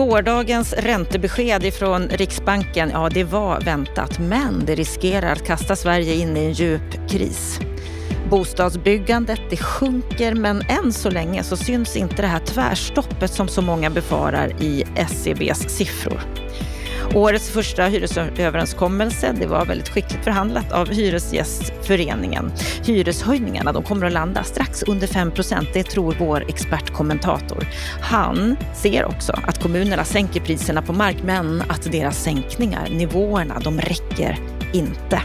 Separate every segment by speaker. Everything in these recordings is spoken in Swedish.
Speaker 1: Gårdagens räntebesked ifrån Riksbanken, ja det var väntat, men det riskerar att kasta Sverige in i en djup kris. Bostadsbyggandet det sjunker men än så länge så syns inte det här tvärstoppet som så många befarar i SCBs siffror. Årets första hyresöverenskommelse det var väldigt skickligt förhandlat av Hyresgästföreningen. Hyreshöjningarna de kommer att landa strax under 5 procent, det tror vår expertkommentator. Han ser också att kommunerna sänker priserna på mark men att deras sänkningar, nivåerna, de räcker inte.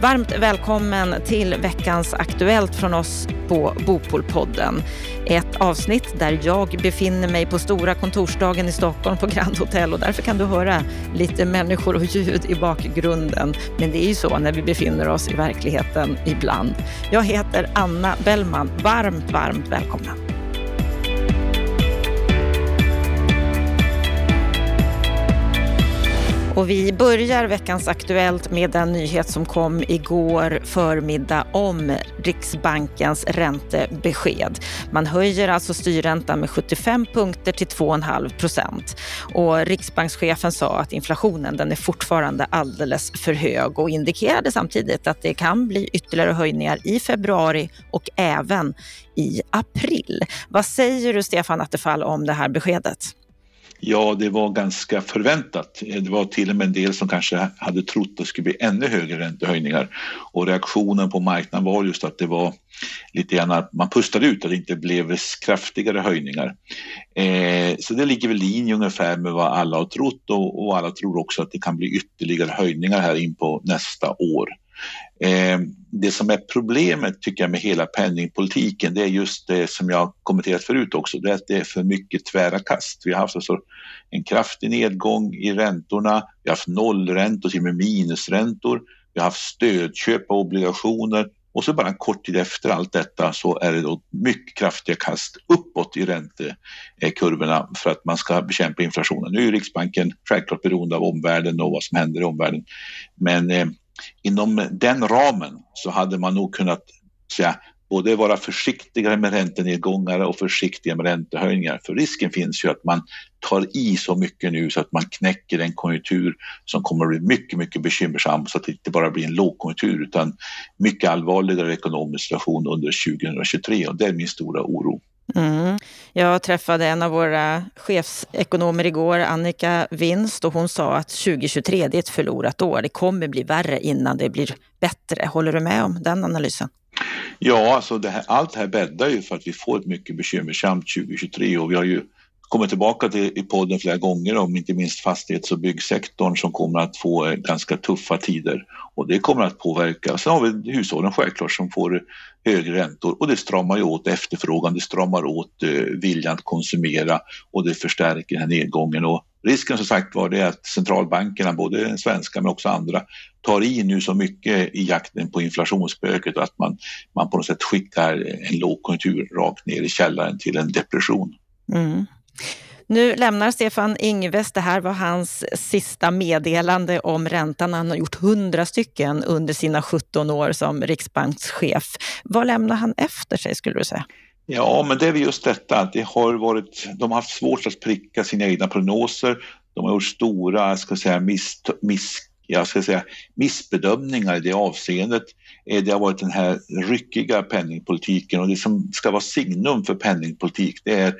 Speaker 1: Varmt välkommen till veckans Aktuellt från oss på Bopolpodden. Ett avsnitt där jag befinner mig på stora kontorsdagen i Stockholm på Grand Hotel och därför kan du höra lite människor och ljud i bakgrunden. Men det är ju så när vi befinner oss i verkligheten ibland. Jag heter Anna Bellman. Varmt, varmt välkomna. Och vi börjar veckans Aktuellt med den nyhet som kom igår förmiddag om Riksbankens räntebesked. Man höjer alltså styrräntan med 75 punkter till 2,5 procent. Och Riksbankschefen sa att inflationen den är fortfarande alldeles för hög och indikerade samtidigt att det kan bli ytterligare höjningar i februari och även i april. Vad säger du Stefan Attefall om det här beskedet?
Speaker 2: Ja, det var ganska förväntat. Det var till och med en del som kanske hade trott att det skulle bli ännu högre räntehöjningar. Och reaktionen på marknaden var just att det var lite grann att man pustade ut att det inte blev kraftigare höjningar. Eh, så det ligger väl i linje ungefär med vad alla har trott och, och alla tror också att det kan bli ytterligare höjningar här in på nästa år. Eh, det som är problemet tycker jag med hela penningpolitiken det är just det som jag kommenterat förut också, det är att det är för mycket tvära kast. Vi har haft alltså en kraftig nedgång i räntorna, vi har haft nollräntor, till och med minusräntor, vi har haft stödköp av obligationer och så bara en kort tid efter allt detta så är det då mycket kraftiga kast uppåt i räntekurvorna för att man ska bekämpa inflationen. Nu är Riksbanken självklart beroende av omvärlden och vad som händer i omvärlden. Men eh, inom den ramen så hade man nog kunnat säga, både vara försiktigare med räntenedgångar och försiktiga med räntehöjningar. För risken finns ju att man tar i så mycket nu så att man knäcker en konjunktur som kommer att bli mycket, mycket bekymmersam så att det inte bara blir en lågkonjunktur utan mycket allvarligare ekonomisk situation under 2023 och det är min stora oro.
Speaker 1: Mm. Jag träffade en av våra chefsekonomer igår, Annika Winst, och hon sa att 2023 är ett förlorat år. Det kommer bli värre innan det blir bättre. Håller du med om den analysen?
Speaker 2: Ja, alltså det här, allt det här bäddar ju för att vi får ett mycket bekymmersamt 2023 och vi har ju kommit tillbaka till i podden flera gånger om inte minst fastighets och byggsektorn som kommer att få eh, ganska tuffa tider och det kommer att påverka. Sen har vi hushållen självklart som får högre räntor och det stramar ju åt efterfrågan, det stramar åt eh, viljan att konsumera och det förstärker den här nedgången och risken som sagt var det att centralbankerna, både svenska men också andra, tar i nu så mycket i jakten på inflationsspöket att man, man på något sätt skickar en lågkonjunktur rakt ner i källaren till en depression. Mm.
Speaker 1: Nu lämnar Stefan Ingves, det här var hans sista meddelande om räntan. Han har gjort hundra stycken under sina 17 år som riksbankschef. Vad lämnar han efter sig skulle du säga?
Speaker 2: Ja, men det är just detta att det har varit, de har haft svårt att pricka sina egna prognoser. De har gjort stora, ska säga, miss, miss, jag ska säga, missbedömningar i det avseendet. Eh, det har varit den här ryckiga penningpolitiken och det som ska vara signum för penningpolitik det är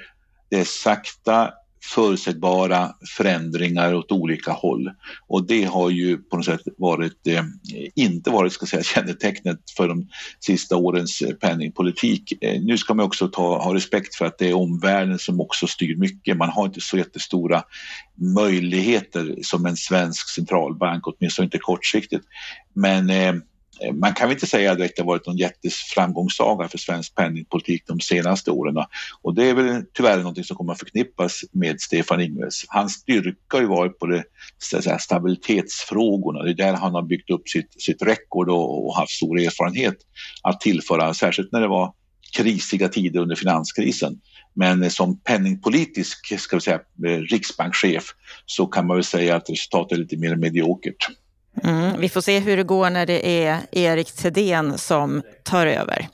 Speaker 2: det är sakta förutsägbara förändringar åt olika håll. Och det har ju på något sätt varit, eh, inte varit ska säga, kännetecknet för de sista årens eh, penningpolitik. Eh, nu ska man också ta, ha respekt för att det är omvärlden som också styr mycket. Man har inte så jättestora möjligheter som en svensk centralbank, åtminstone inte kortsiktigt. Men Eh, Eh, man kan väl inte säga att det har varit någon jätteframgångssaga för svensk penningpolitik de senaste åren. Och det är väl tyvärr något som kommer att förknippas med Stefan Ingves. Hans styrka har ju varit på det, säga, stabilitetsfrågorna. Det är där han har byggt upp sitt, sitt rekord och, och haft stor erfarenhet att tillföra, särskilt när det var krisiga tider under finanskrisen. Men eh, som penningpolitisk ska vi säga, eh, riksbankschef så kan man väl säga att resultatet är lite mer mediokert.
Speaker 1: Mm, vi får se hur det går när det är Erik Thedéen som tar över.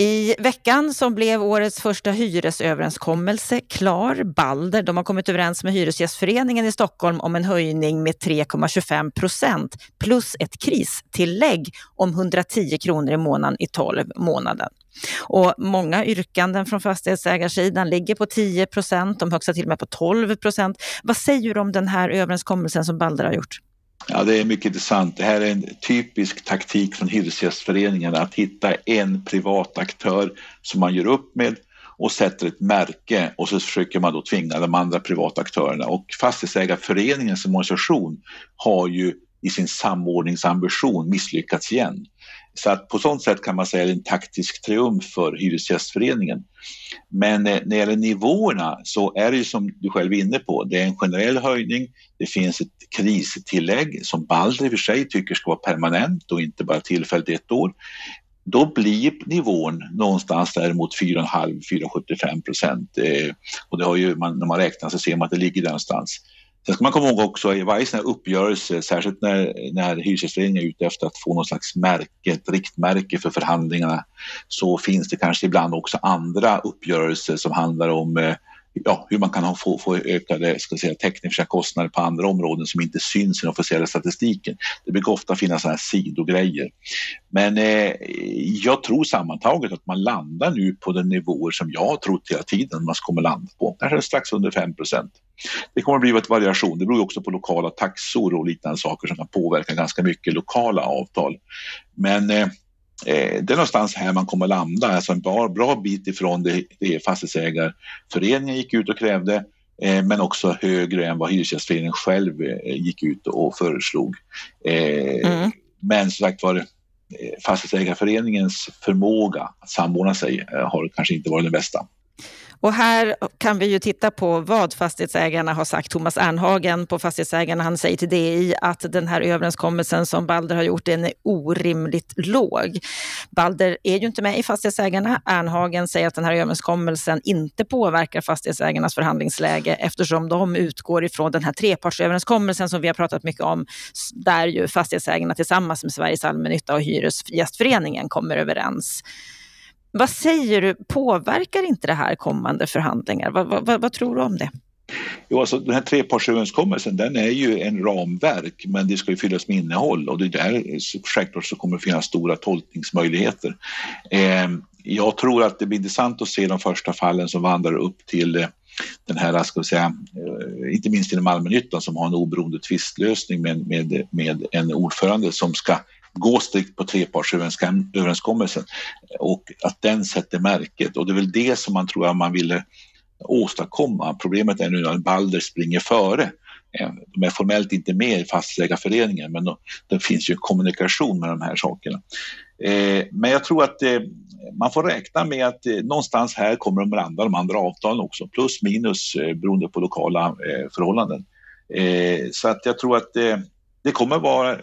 Speaker 1: I veckan som blev årets första hyresöverenskommelse klar. Balder de har kommit överens med Hyresgästföreningen i Stockholm om en höjning med 3,25 procent plus ett kristillägg om 110 kronor i månaden i 12 månader. Och många yrkanden från fastighetsägarsidan ligger på 10 procent, de högsta till och med på 12 procent. Vad säger du om den här överenskommelsen som Balder har gjort?
Speaker 2: Ja, det är mycket intressant. Det här är en typisk taktik från Hyresgästföreningen att hitta en privat aktör som man gör upp med och sätter ett märke och så försöker man då tvinga de andra privata aktörerna. Och Fastighetsägarföreningen som organisation har ju i sin samordningsambition misslyckats igen. Så att på sånt sätt kan man säga att det är en taktisk triumf för Hyresgästföreningen. Men eh, när det gäller nivåerna så är det ju som du själv är inne på, det är en generell höjning, det finns ett kristillägg som Balder i och för sig tycker ska vara permanent och inte bara tillfälligt ett år. Då blir nivån någonstans däremot 4,5-4,75 procent. Eh, och det har ju, när man räknar så ser man att det ligger där någonstans. Sen ska man komma ihåg också i varje sån här uppgörelse, särskilt när, när Hyresgästföreningen är ute efter att få något slags märke, ett riktmärke för förhandlingarna, så finns det kanske ibland också andra uppgörelser som handlar om eh, ja, hur man kan få, få ökade ska säga, tekniska kostnader på andra områden som inte syns i den officiella statistiken. Det brukar ofta finnas sådana här sidogrejer. Men eh, jag tror sammantaget att man landar nu på den nivåer som jag har trott hela tiden man kommer landa på, kanske strax under 5 procent. Det kommer att bli ett variation. Det beror också på lokala taxor och liknande saker som kan påverka ganska mycket lokala avtal. Men eh, Eh, det är någonstans här man kommer landa, alltså en bra, bra bit ifrån det, det fastighetsägarföreningen gick ut och krävde eh, men också högre än vad Hyresgästföreningen själv eh, gick ut och föreslog. Mm. Men som sagt var, Fastighetsägarföreningens förmåga att samordna sig har kanske inte varit den bästa.
Speaker 1: Och här kan vi ju titta på vad fastighetsägarna har sagt. Thomas Ernhagen på Fastighetsägarna, han säger till DI att den här överenskommelsen som Balder har gjort, den är orimligt låg. Balder är ju inte med i Fastighetsägarna. Ernhagen säger att den här överenskommelsen inte påverkar fastighetsägarnas förhandlingsläge eftersom de utgår ifrån den här trepartsöverenskommelsen som vi har pratat mycket om, där ju fastighetsägarna tillsammans med Sveriges allmännytta och Hyresgästföreningen kommer överens. Vad säger du, påverkar inte det här kommande förhandlingar? Vad, vad, vad tror du om det?
Speaker 2: Jo, alltså, den här trepartsöverenskommelsen den är ju en ramverk men det ska ju fyllas med innehåll och det där självklart så kommer det finnas stora tolkningsmöjligheter. Eh, jag tror att det blir intressant att se de första fallen som vandrar upp till eh, den här, ska vi säga, eh, inte minst inom allmännyttan som har en oberoende tvistlösning med, med, med en ordförande som ska gå strikt på trepartsöverenskommelsen och att den sätter märket och det är väl det som man tror att man ville åstadkomma. Problemet är nu att Balder springer före. Eh, de är formellt inte med i fastighetsägarföreningen men det finns ju kommunikation med de här sakerna. Eh, men jag tror att eh, man får räkna med att någonstans här kommer de landa de andra avtalen också, plus minus beroende på lokala förhållanden. Så att jag tror att det kommer vara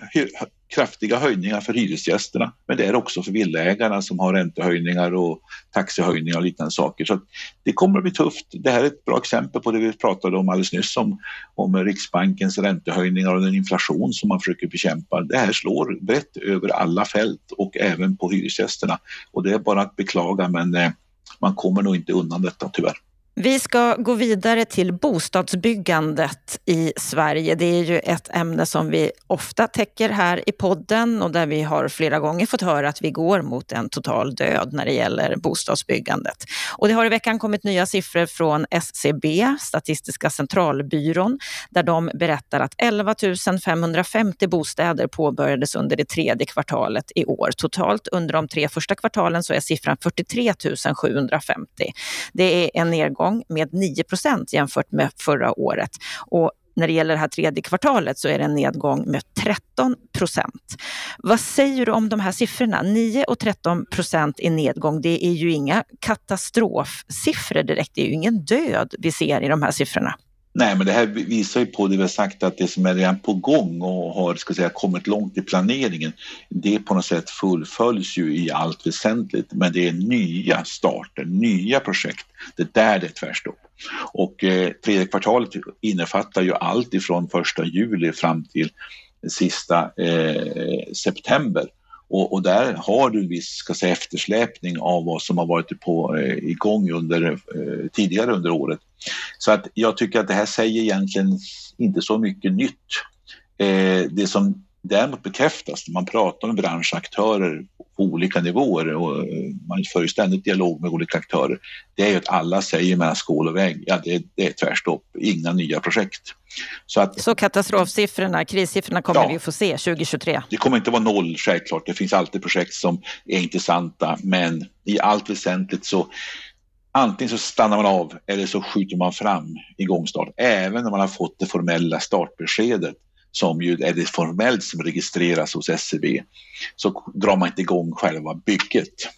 Speaker 2: kraftiga höjningar för hyresgästerna, men det är också för villaägarna som har räntehöjningar och taxehöjningar och liknande saker. Så det kommer att bli tufft. Det här är ett bra exempel på det vi pratade om alldeles nyss om, om Riksbankens räntehöjningar och den inflation som man försöker bekämpa. Det här slår brett över alla fält och även på hyresgästerna och det är bara att beklaga men eh, man kommer nog inte undan detta tyvärr.
Speaker 1: Vi ska gå vidare till bostadsbyggandet i Sverige. Det är ju ett ämne som vi ofta täcker här i podden och där vi har flera gånger fått höra att vi går mot en total död när det gäller bostadsbyggandet. Och det har i veckan kommit nya siffror från SCB, Statistiska centralbyrån, där de berättar att 11 550 bostäder påbörjades under det tredje kvartalet i år. Totalt under de tre första kvartalen så är siffran 43 750. Det är en nedgång uppgång med 9% jämfört med förra året. Och när det gäller det här tredje kvartalet så är det en nedgång med 13 procent. Vad säger du om de här siffrorna? 9 och 13 procent i nedgång, det är ju inga katastrofsiffror direkt. Det är ju ingen död vi ser i de här siffrorna.
Speaker 2: Nej, men det här visar ju på det vi har sagt att det som är redan på gång och har ska säga, kommit långt i planeringen, det på något sätt fullföljs ju i allt väsentligt. Men det är nya starter, nya projekt. Det är där det är tvärstopp. Och eh, tredje kvartalet innefattar ju allt ifrån första juli fram till sista eh, september. Och, och, där har du viss ska säga, eftersläpning av vad som har varit på, eh, igång under, eh, tidigare under året. Så att jag tycker att det här säger egentligen inte så mycket nytt. Eh, det som däremot bekräftas när man pratar med branschaktörer på olika nivåer och man för ju ständigt dialog med olika aktörer. Det är ju att alla säger mellan skål och vägg, ja det, det är tvärstopp, inga nya projekt.
Speaker 1: Så, att, så katastrofsiffrorna, krissiffrorna kommer ja, vi att få se 2023?
Speaker 2: Det kommer inte vara noll självklart, det finns alltid projekt som är intressanta men i allt väsentligt så antingen så stannar man av eller så skjuter man fram igångstart även när man har fått det formella startbeskedet som ju är det formellt som registreras hos SCB, e så drar man inte igång själva bygget.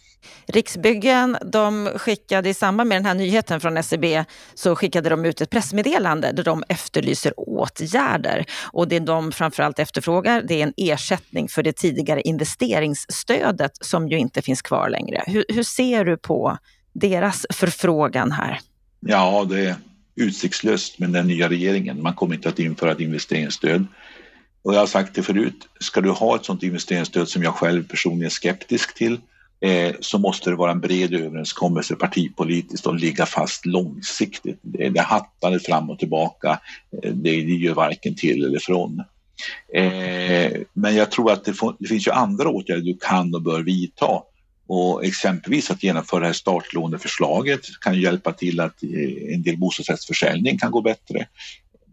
Speaker 1: Riksbyggen de skickade i samband med den här nyheten från SCB e så skickade de ut ett pressmeddelande där de efterlyser åtgärder. Och det de framförallt efterfrågar det är en ersättning för det tidigare investeringsstödet som ju inte finns kvar längre. Hur, hur ser du på deras förfrågan här?
Speaker 2: Ja, det är utsiktslöst med den nya regeringen. Man kommer inte att införa ett investeringsstöd. Och jag har sagt det förut, ska du ha ett sådant investeringsstöd som jag själv personligen är skeptisk till eh, så måste det vara en bred överenskommelse partipolitiskt och ligga fast långsiktigt. Det, det hattande fram och tillbaka, eh, det, det gör varken till eller från. Eh, men jag tror att det, får, det finns ju andra åtgärder du kan och bör vidta och exempelvis att genomföra det här startlåneförslaget kan hjälpa till att eh, en del bostadsrättsförsäljning kan gå bättre.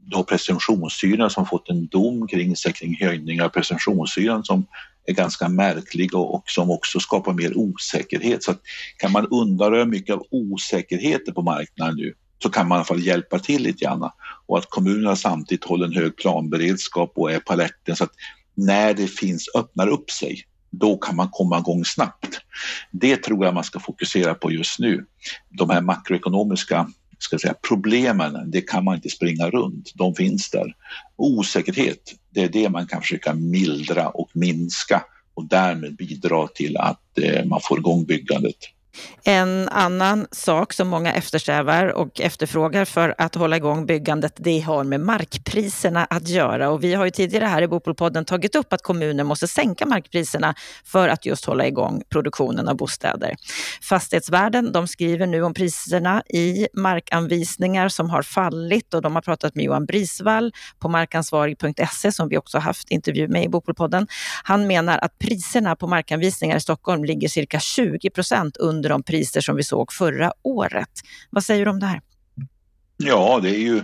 Speaker 2: Du har presumtionshyran som fått en dom kring sig kring höjning av presumtionshyran som är ganska märklig och, och, som också skapar mer osäkerhet. Så att kan man undanröja mycket av osäkerheten på marknaden nu så kan man i alla fall hjälpa till lite grann. Och att kommunerna samtidigt håller en hög planberedskap och är på alerten så att när det finns, öppnar upp sig då kan man komma igång snabbt. Det tror jag man ska fokusera på just nu. De här makroekonomiska ska säga, problemen, det kan man inte springa runt, de finns där. Osäkerhet, det är det man kan försöka mildra och minska och därmed bidra till att eh, man får igång byggandet.
Speaker 1: En annan sak som många eftersträvar och efterfrågar för att hålla igång byggandet, det har med markpriserna att göra. Och vi har ju tidigare här i Bopolpodden tagit upp att kommuner måste sänka markpriserna för att just hålla igång produktionen av bostäder. Fastighetsvärden de skriver nu om priserna i markanvisningar som har fallit och de har pratat med Johan Brisvall på markansvarig.se som vi också haft intervju med i Bopolpodden. Han menar att priserna på markanvisningar i Stockholm ligger cirka 20 procent under under de priser som vi såg förra året. Vad säger du om det här?
Speaker 2: Ja, det är ju,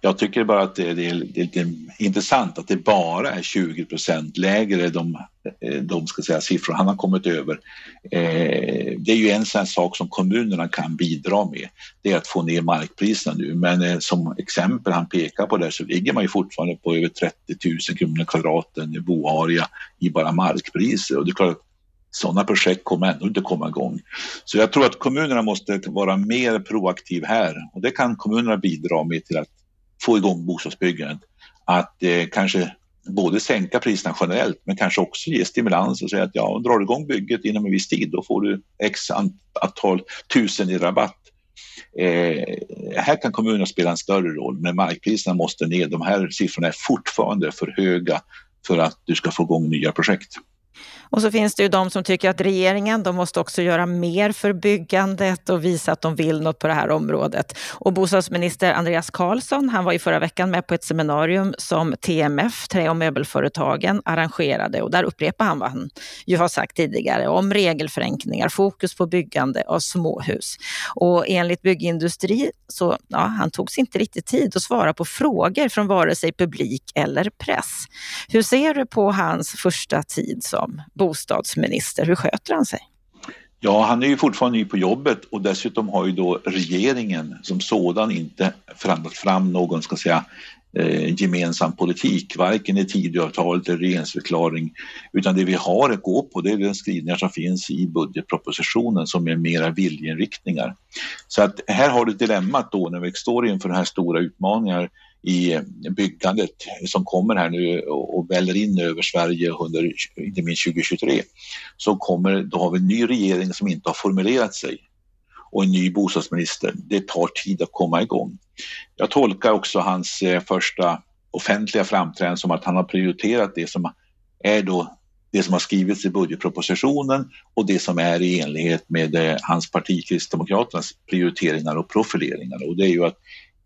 Speaker 2: jag tycker bara att det, det, är, det är lite intressant att det bara är 20 procent lägre de, eh, de ska säga, siffror han har kommit över. Eh, det är ju en sån sak som kommunerna kan bidra med, det är att få ner markpriserna nu. Men eh, som exempel han pekar på där så ligger man ju fortfarande på över 30 000 kronor kvadraten i boarea i bara markpriser och det är klart sådana projekt kommer ändå inte komma igång. Så jag tror att kommunerna måste vara mer proaktiv här och det kan kommunerna bidra med till att få igång bostadsbyggandet. Att eh, kanske både sänka priserna generellt men kanske också ge stimulans och säga att ja, drar du igång bygget inom en viss tid då får du x antal tusen i rabatt. Eh, här kan kommunerna spela en större roll men markpriserna måste ner. De här siffrorna är fortfarande för höga för att du ska få igång nya projekt.
Speaker 1: Och så finns det ju de som tycker att regeringen, de måste också göra mer för byggandet och visa att de vill något på det här området. Och bostadsminister Andreas Karlsson, han var i förra veckan med på ett seminarium som TMF, Trä och möbelföretagen, arrangerade och där upprepar han vad han ju har sagt tidigare om regelförenklingar, fokus på byggande av småhus. Och enligt byggindustri så ja, han tog sig inte riktigt tid att svara på frågor från vare sig publik eller press. Hur ser du på hans första tid som bostadsminister. Hur sköter han sig?
Speaker 2: Ja, han är ju fortfarande ny på jobbet och dessutom har ju då regeringen som sådan inte förhandlat fram någon, ska säga, eh, gemensam politik, varken i Tidöavtalet eller regeringsförklaring, utan det vi har att gå på det är de skrivningar som finns i budgetpropositionen som är mera viljeinriktningar. Så att här har du dilemmat då när vi står inför den här stora utmaningar i byggandet som kommer här nu och väller in över Sverige under inte minst 2023 så kommer, då har vi en ny regering som inte har formulerat sig och en ny bostadsminister. Det tar tid att komma igång. Jag tolkar också hans eh, första offentliga framträdande som att han har prioriterat det som är då det som har skrivits i budgetpropositionen och det som är i enlighet med eh, hans parti Kristdemokraternas prioriteringar och profileringar och det är ju att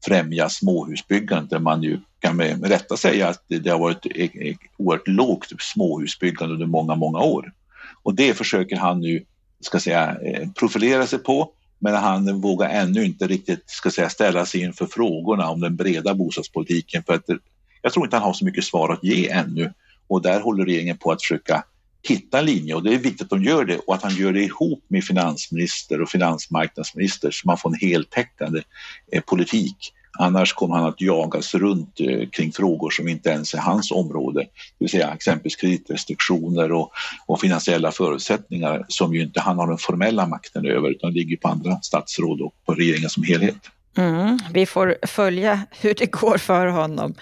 Speaker 2: främja småhusbyggande där man ju kan med rätta säga att det har varit e, e, oerhört lågt småhusbyggande under många, många år. Och det försöker han nu ska säga, eh, profilera sig på men han vågar ännu inte riktigt ska säga, ställa sig inför frågorna om den breda bostadspolitiken för att jag tror inte han har så mycket svar att ge ännu och där håller regeringen på att försöka hitta en linje och det är viktigt att de gör det och att han gör det ihop med finansminister och finansmarknadsminister så man får en heltäckande eh, politik. Annars kommer han att jagas runt eh, kring frågor som inte ens är hans område, det vill säga exempelvis kreditrestriktioner och, och finansiella förutsättningar som ju inte han har den formella makten över utan ligger på andra statsråd och på regeringen som helhet.
Speaker 1: Mm, vi får följa hur det går för honom.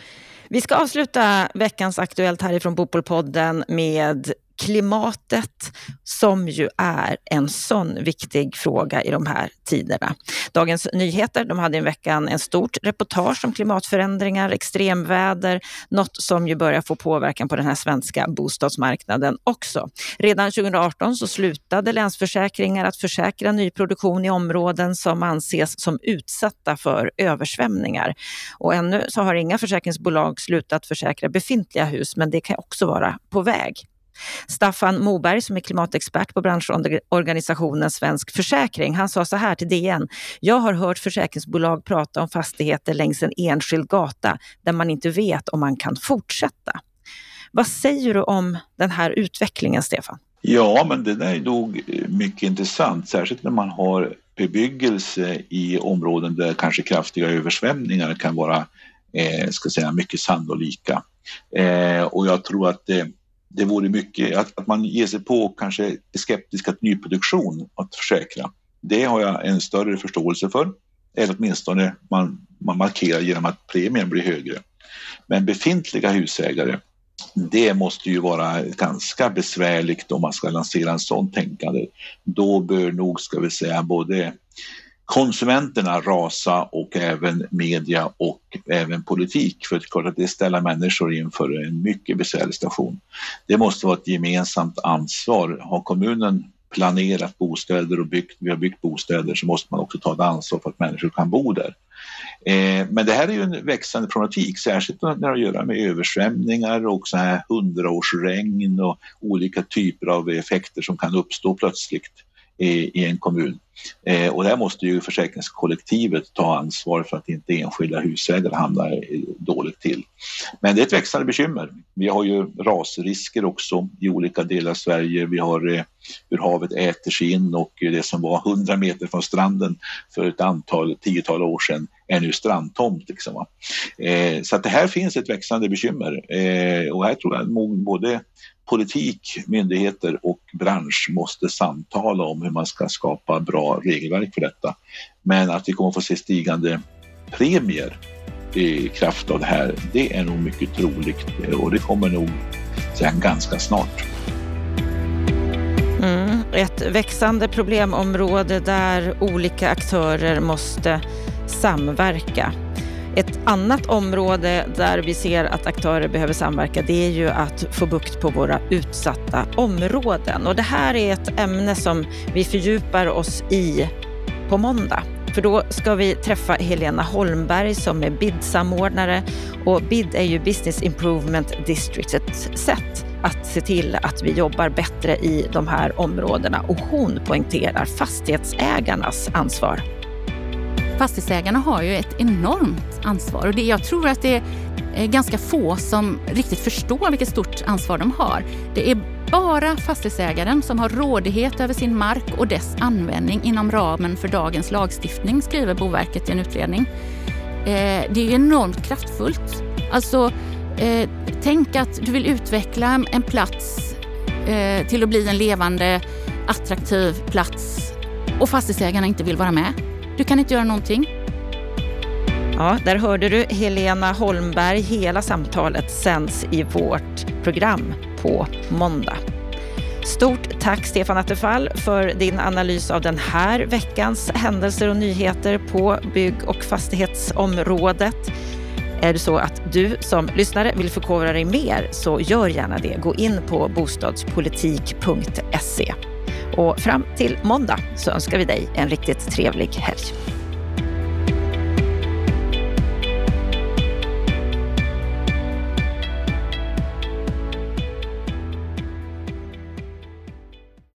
Speaker 1: Vi ska avsluta veckans Aktuellt härifrån Bopolpodden med klimatet som ju är en sån viktig fråga i de här tiderna. Dagens Nyheter de hade i veckan en stort reportage om klimatförändringar, extremväder, något som ju börjar få påverkan på den här svenska bostadsmarknaden också. Redan 2018 så slutade Länsförsäkringar att försäkra nyproduktion i områden som anses som utsatta för översvämningar. Och ännu så har inga försäkringsbolag slutat försäkra befintliga hus, men det kan också vara på väg. Staffan Moberg som är klimatexpert på branschorganisationen Svensk Försäkring, han sa så här till DN. Jag har hört försäkringsbolag prata om fastigheter längs en enskild gata där man inte vet om man kan fortsätta. Vad säger du om den här utvecklingen, Stefan?
Speaker 2: Ja, men det där är nog mycket intressant, särskilt när man har bebyggelse i områden där kanske kraftiga översvämningar kan vara eh, ska säga, mycket sannolika. Eh, och jag tror att eh, det vore mycket att, att man ger sig på kanske är skeptisk att nyproduktion att försäkra. Det har jag en större förståelse för. Eller åtminstone man, man markerar genom att premien blir högre. Men befintliga husägare, det måste ju vara ganska besvärligt om man ska lansera en sån tänkande. Då bör nog, ska vi säga, både konsumenterna rasa och även media och även politik. För det är klart att det ställer människor inför en mycket besvärlig situation. Det måste vara ett gemensamt ansvar. Har kommunen planerat bostäder och byggt, vi har byggt bostäder så måste man också ta ett ansvar för att människor kan bo där. Eh, men det här är ju en växande problematik, särskilt när det har att göra med översvämningar och så här hundraårsregn och olika typer av effekter som kan uppstå plötsligt i, en kommun. Eh, och där måste ju försäkringskollektivet ta ansvar för att inte enskilda husägare hamnar dåligt till. Men det är ett växande bekymmer. Vi har ju rasrisker också i olika delar av Sverige. Vi har eh, hur havet äter sig in och det som var 100 meter från stranden för ett antal, tiotal år sedan är nu strandtomt. Liksom, eh, så att det här finns ett växande bekymmer eh, och här tror jag både politik, myndigheter och bransch måste samtala om hur man ska skapa bra regelverk för detta. Men att vi kommer få se stigande premier i kraft av det här, det är nog mycket troligt och det kommer nog sen ganska snart.
Speaker 1: Mm, ett växande problemområde där olika aktörer måste samverka. Ett annat område där vi ser att aktörer behöver samverka det är ju att få bukt på våra utsatta områden. Och det här är ett ämne som vi fördjupar oss i på måndag. För då ska vi träffa Helena Holmberg som är BID-samordnare och BID är ju Business Improvement District, ett sätt att se till att vi jobbar bättre i de här områdena och hon poängterar fastighetsägarnas ansvar
Speaker 3: fastighetsägarna har ju ett enormt ansvar och det, jag tror att det är ganska få som riktigt förstår vilket stort ansvar de har. Det är bara fastighetsägaren som har rådighet över sin mark och dess användning inom ramen för dagens lagstiftning, skriver Boverket i en utredning. Eh, det är enormt kraftfullt. Alltså, eh, tänk att du vill utveckla en plats eh, till att bli en levande, attraktiv plats och fastighetsägarna inte vill vara med. Du kan inte göra någonting.
Speaker 1: Ja, där hörde du Helena Holmberg. Hela samtalet sänds i vårt program på måndag. Stort tack Stefan Attefall för din analys av den här veckans händelser och nyheter på bygg och fastighetsområdet. Är det så att du som lyssnare vill förkovra dig mer så gör gärna det. Gå in på bostadspolitik.se. Och fram till måndag så önskar vi dig en riktigt trevlig helg.